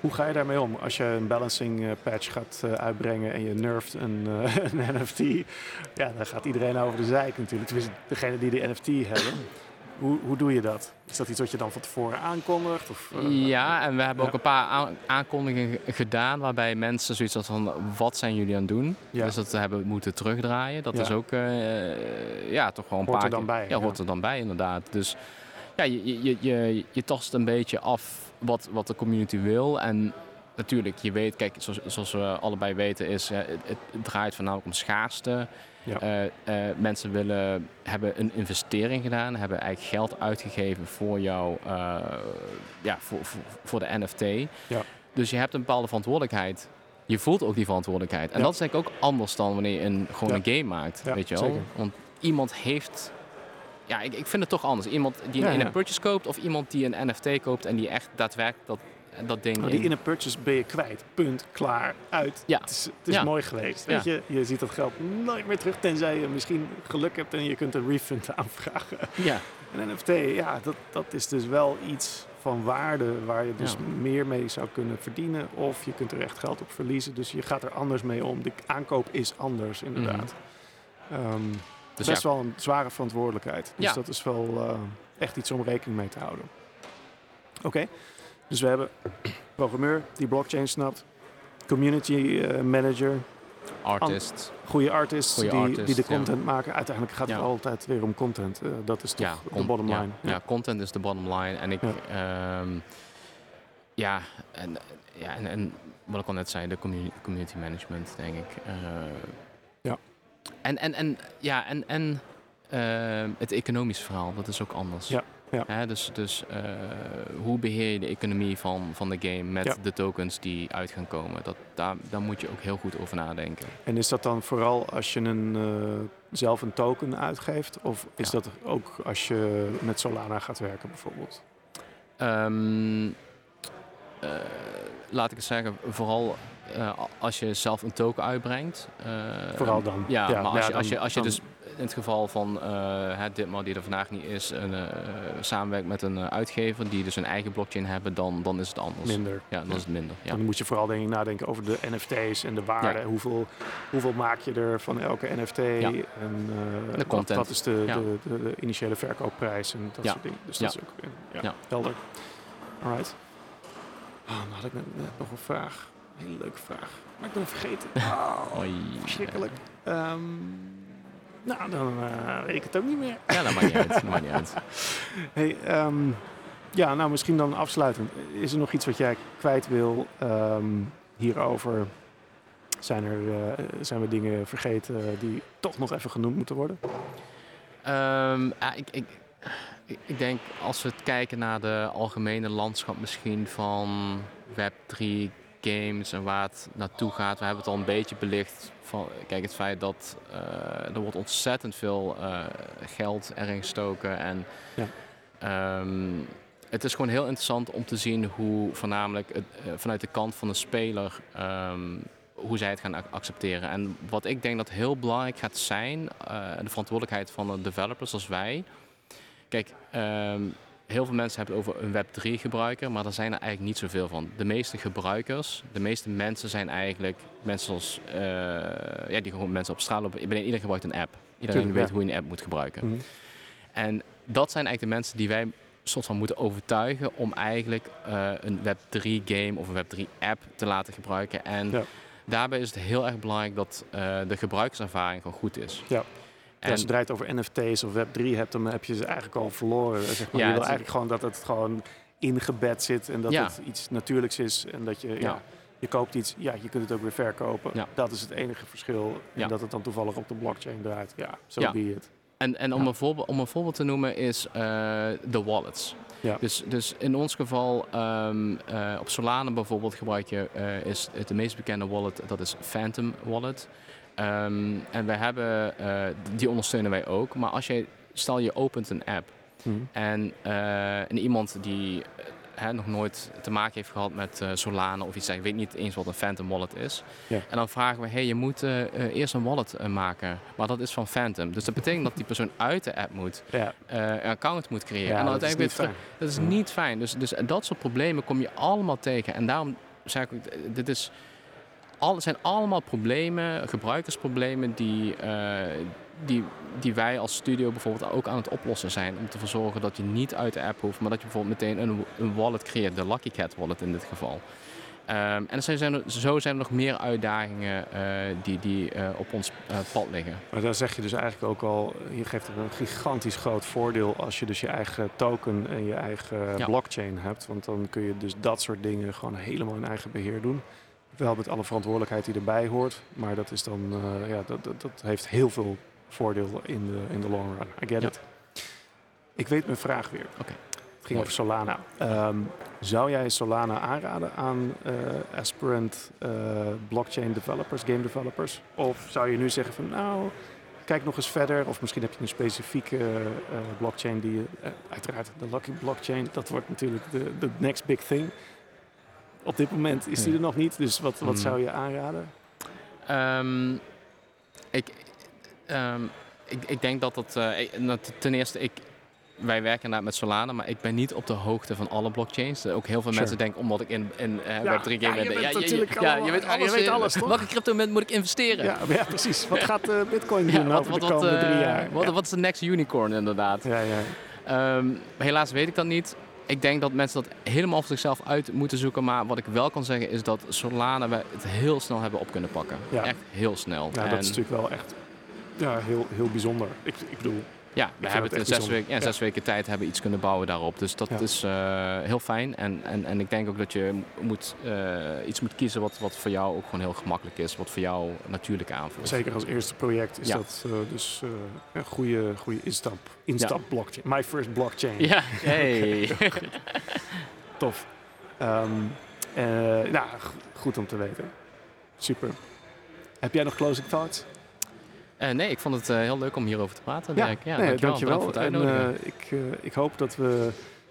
Hoe ga je daarmee om als je een balancing eh, patch gaat uitbrengen en je nerft een, [LAUGHS] een NFT? Ja, dan gaat iedereen over de zeik natuurlijk. Tenminste, degene die de NFT hebben. Hoe, hoe doe je dat? Is dat iets wat je dan van tevoren aankondigt? Of, eh, Ja, en we hebben ja. ook een paar aan- aankondigingen gedaan waarbij mensen zoiets als van wat zijn jullie aan het doen? Ja. Dus dat hebben we moeten terugdraaien. Dat Ja. is ook eh, ja, toch gewoon een Hoort paar er dan bij, Ja, hoort er dan bij inderdaad. Dus ja, je, je, je, je tast een beetje af wat, wat de community wil. En natuurlijk, je weet, kijk, zoals, zoals we allebei weten, is het, het draait voornamelijk om schaarste. Ja. Eh, eh, mensen willen, hebben een investering gedaan, hebben eigenlijk geld uitgegeven voor jou, eh, ja, voor, voor, voor de NFT. Ja. Dus je hebt een bepaalde verantwoordelijkheid. Je voelt ook die verantwoordelijkheid. En Ja. dat is ik ook anders dan wanneer je een, gewoon een game maakt. Weet je wel? zeker. Want iemand heeft. Ja, ik, ik vind het toch anders. Iemand die Ja, een purchase koopt of iemand die een NFT koopt en die echt daadwerkelijk dat, dat ding. Nou, die in- in-app purchase ben je kwijt. Punt. Klaar. Uit. Ja. Het is, het is Ja. mooi geweest. Ja. Weet je? je ziet dat geld nooit meer terug. Tenzij je misschien geluk hebt en je kunt een refund [LAUGHS] aanvragen. ja, Een NFT, ja, dat, dat is dus wel iets van waarde waar je dus meer mee zou kunnen verdienen. Of je kunt er echt geld op verliezen. Dus je gaat er anders mee om. De aankoop is anders, inderdaad. Dus best wel een zware verantwoordelijkheid. Dus dat is wel eh, echt iets om rekening mee te houden. Oké, dus we hebben programmeur die blockchain snapt. Community eh, manager, artist. goede artists die, artist, die de ja. content maken. Uiteindelijk gaat het Ja. altijd weer om content. Eh, dat is toch de bottom ja, line. Ja, content is de bottom line. En ik, Ja. ja, en, ja en, en wat ik al net zei, de community, community management, denk ik. Eh, Ja. En, en, en, ja, en, en het economische verhaal, dat is ook anders. Ja, ja. Hè, dus dus eh, hoe beheer je de economie van, van de game met Ja. de tokens die uit gaan komen? Dat, daar, daar moet je ook heel goed over nadenken. En is dat dan vooral als je een, eh, zelf een token uitgeeft? Of is Ja. dat ook als je met Solana gaat werken bijvoorbeeld? Ehm, eh, laat ik het zeggen, vooral als je zelf een token uitbrengt. Vooral dan. Ja, Ja, maar als, ja, je, als, dan- je, als je dus in het geval van eh het Ditmar die er vandaag niet is, een, eh, samenwerkt met een eh, uitgever die dus een eigen blockchain hebben, dan, dan is het anders. Minder. Ja, dan is het minder. Ja. Dan moet je vooral denk ik nadenken over de NFT's en de waarde. Ja. Hoeveel, hoeveel maak je er van elke NFT? En eh, wat- content. Wat, is de, de, de, de initiële verkoopprijs en dat soort dingen. Dus dat is ook eh, ja, Ja. helder. Alright. Oh, dan had ik net, net nog een vraag. Een hele leuke vraag. Maar ik ben vergeten. [LAUGHS] Oh, verschrikkelijk. Ehm, nou, dan eh, weet ik het ook niet meer. Ja, dat maakt niet uit. Dat maakt niet uit. [LAUGHS] Hey, ehm, ja, nou misschien dan afsluitend. Is er nog iets wat jij kwijt wil ehm, hierover? Zijn er eh, zijn we dingen vergeten die toch nog even genoemd moeten worden? Ehm, ja, ik, ik, ik- ik denk als we het kijken naar de algemene landschap misschien van Web3 games en waar het naartoe gaat. We hebben het al een beetje belicht. Van, kijk, het feit dat eh, er wordt ontzettend veel eh, geld erin gestoken. En Ja. ehm, het is gewoon heel interessant om te zien hoe voornamelijk het, eh, vanuit de kant van de speler ehm, hoe zij het gaan ac- accepteren. En wat ik denk dat heel belangrijk gaat zijn, de verantwoordelijkheid van de developers als wij. Kijk, ehm, heel veel mensen hebben het over een Web3 gebruiker, maar daar zijn er eigenlijk niet zoveel van. De meeste gebruikers, de meeste mensen zijn eigenlijk mensen zoals, eh, ja, die gewoon mensen op straat lopen. Iedereen gebruikt een app. Iedereen Tuurlijk, weet ja. hoe je een app moet gebruiken. Mhm. En dat zijn eigenlijk de mensen die wij soort van moeten overtuigen om eigenlijk eh, een Web3 game of een Web3 app te laten gebruiken. En Ja. daarbij is het heel erg belangrijk dat eh, de gebruikerservaring gewoon goed is. Ja. En, Als je het draait over NFT's of Web3 hebt, dan heb je ze eigenlijk al verloren. Zeg maar. Ja, je wil eigenlijk gewoon dat het gewoon ingebed zit en dat Ja. het iets natuurlijks is. En dat je, ja. Ja. je koopt iets, ja, je kunt het ook weer verkopen. Ja. Dat is het enige verschil. Ja. En dat het dan toevallig op de blockchain draait. Ja, zo Ja. be it. En, en om, Ja. een voorbeeld, om een voorbeeld te noemen is eh, de wallets. Ja. Dus, dus in ons geval, ehm, eh, op Solana bijvoorbeeld gebruik je, eh, is het de meest bekende wallet, dat is Phantom Wallet. Ehm, en wij hebben, eh, die ondersteunen wij ook. Maar als je, stel je opent een app Mhm. en, en iemand die hè, nog nooit te maken heeft gehad met eh, Solana of iets, ik weet niet eens wat een Phantom Wallet is. Ja. En dan vragen we, hey, je moet eh, eh, eerst een wallet maken, maar dat is van Phantom. Dus dat betekent dat die persoon uit de app moet, Ja, een account moet creëren. ja en dan dat is niet uiteindelijk weer fijn. terug- dat is Ja. niet fijn. Dus, dus dat soort problemen kom je allemaal tegen. En daarom zeg ik, dit is, al, het zijn allemaal problemen, gebruikersproblemen, die, die, die wij als studio bijvoorbeeld ook aan het oplossen zijn. Om te verzorgen dat je niet uit de app hoeft, maar dat je bijvoorbeeld meteen een, een wallet creëert, de Lucky Cat wallet in dit geval. Ehm, en er zijn, er- zo zijn er nog meer uitdagingen eh, die, die eh, op ons eh, pad liggen. Maar daar zeg je dus eigenlijk ook al, je geeft er een gigantisch groot voordeel als je dus je eigen token en je eigen Ja. blockchain hebt. Want dan kun je dus dat soort dingen gewoon helemaal in eigen beheer doen. Wel met alle verantwoordelijkheid die erbij hoort. Maar dat is dan, ja, dat, dat, dat heeft heel veel voordeel in de, in de long run. I get Ja. it. Ik weet mijn vraag weer. Oké. Het ging over Solana. Ehm, zou jij Solana aanraden aan eh, aspirant eh, blockchain developers, game developers? Of zou je nu zeggen van nou, kijk nog eens verder. Of misschien heb je een specifieke eh, blockchain die je, uiteraard de Lucky blockchain, dat wordt natuurlijk de, de next big thing. Op dit moment is die er nog niet, dus wat, wat Hmm. zou je aanraden? Ehm, ik, ehm, ik, ik denk dat dat. eh, ik- nou, t- ten eerste, ik, wij werken inderdaad met Solana, maar ik ben niet op de hoogte van alle blockchains. Ook heel veel Sure. mensen denken, omdat ik in, in eh, Ja, Web3 game ja, je ben. je, ja, je weet ja, je alles. weet alles, toch? Welke crypto moet ik investeren? Ja, maar ja precies. Wat gaat eh, Bitcoin doen wat, over wat, de wat, komende drie jaar? wat, ja. wat is de next unicorn inderdaad? Ja, ja. Ehm, helaas weet ik dat niet. Ik denk dat mensen dat helemaal voor zichzelf uit moeten zoeken. Maar wat ik wel kan zeggen is dat Solana we het heel snel hebben op kunnen pakken. Ja. Echt heel snel. Ja, En- dat is natuurlijk wel echt ja, heel, heel bijzonder. Ik, ik bedoel, Ja, we hebben het in zes, ja, weken tijd hebben iets kunnen bouwen daarop. Dus dat Ja. is eh, heel fijn. En, en, en ik denk ook dat je moet, eh, iets moet kiezen wat, wat voor jou ook gewoon heel gemakkelijk is. Wat voor jou natuurlijk aanvoelt. zeker als eerste project is dat eh, dus een goede, goede instap, instap blockchain. My first blockchain. Ja, [LAUGHS] hey. [LAUGHS] Tof. Eh, nou, goed om te weten. Super. Heb jij nog closing thoughts? Eh, nee, ik vond het eh, heel leuk om hierover te praten. Ja, ja nee, dankjewel. dankjewel. Het En, eh, ik, ik hoop dat we...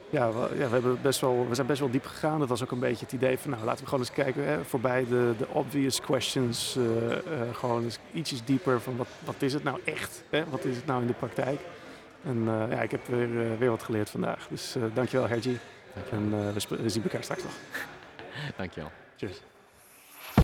Ja, we, ja we, hebben best wel, we zijn best wel diep gegaan. Dat was ook een beetje het idee van... Nou, laten we gewoon eens kijken hè, voorbij de, de obvious questions. gewoon eens ietsjes dieper van wat, wat is het nou echt? Hè? Wat is het nou in de praktijk? En ja, ik heb weer, weer wat geleerd vandaag. Dus dankjewel, Hergie. dankjewel. En we zien elkaar straks nog. [LAUGHS] dankjewel. Cheers.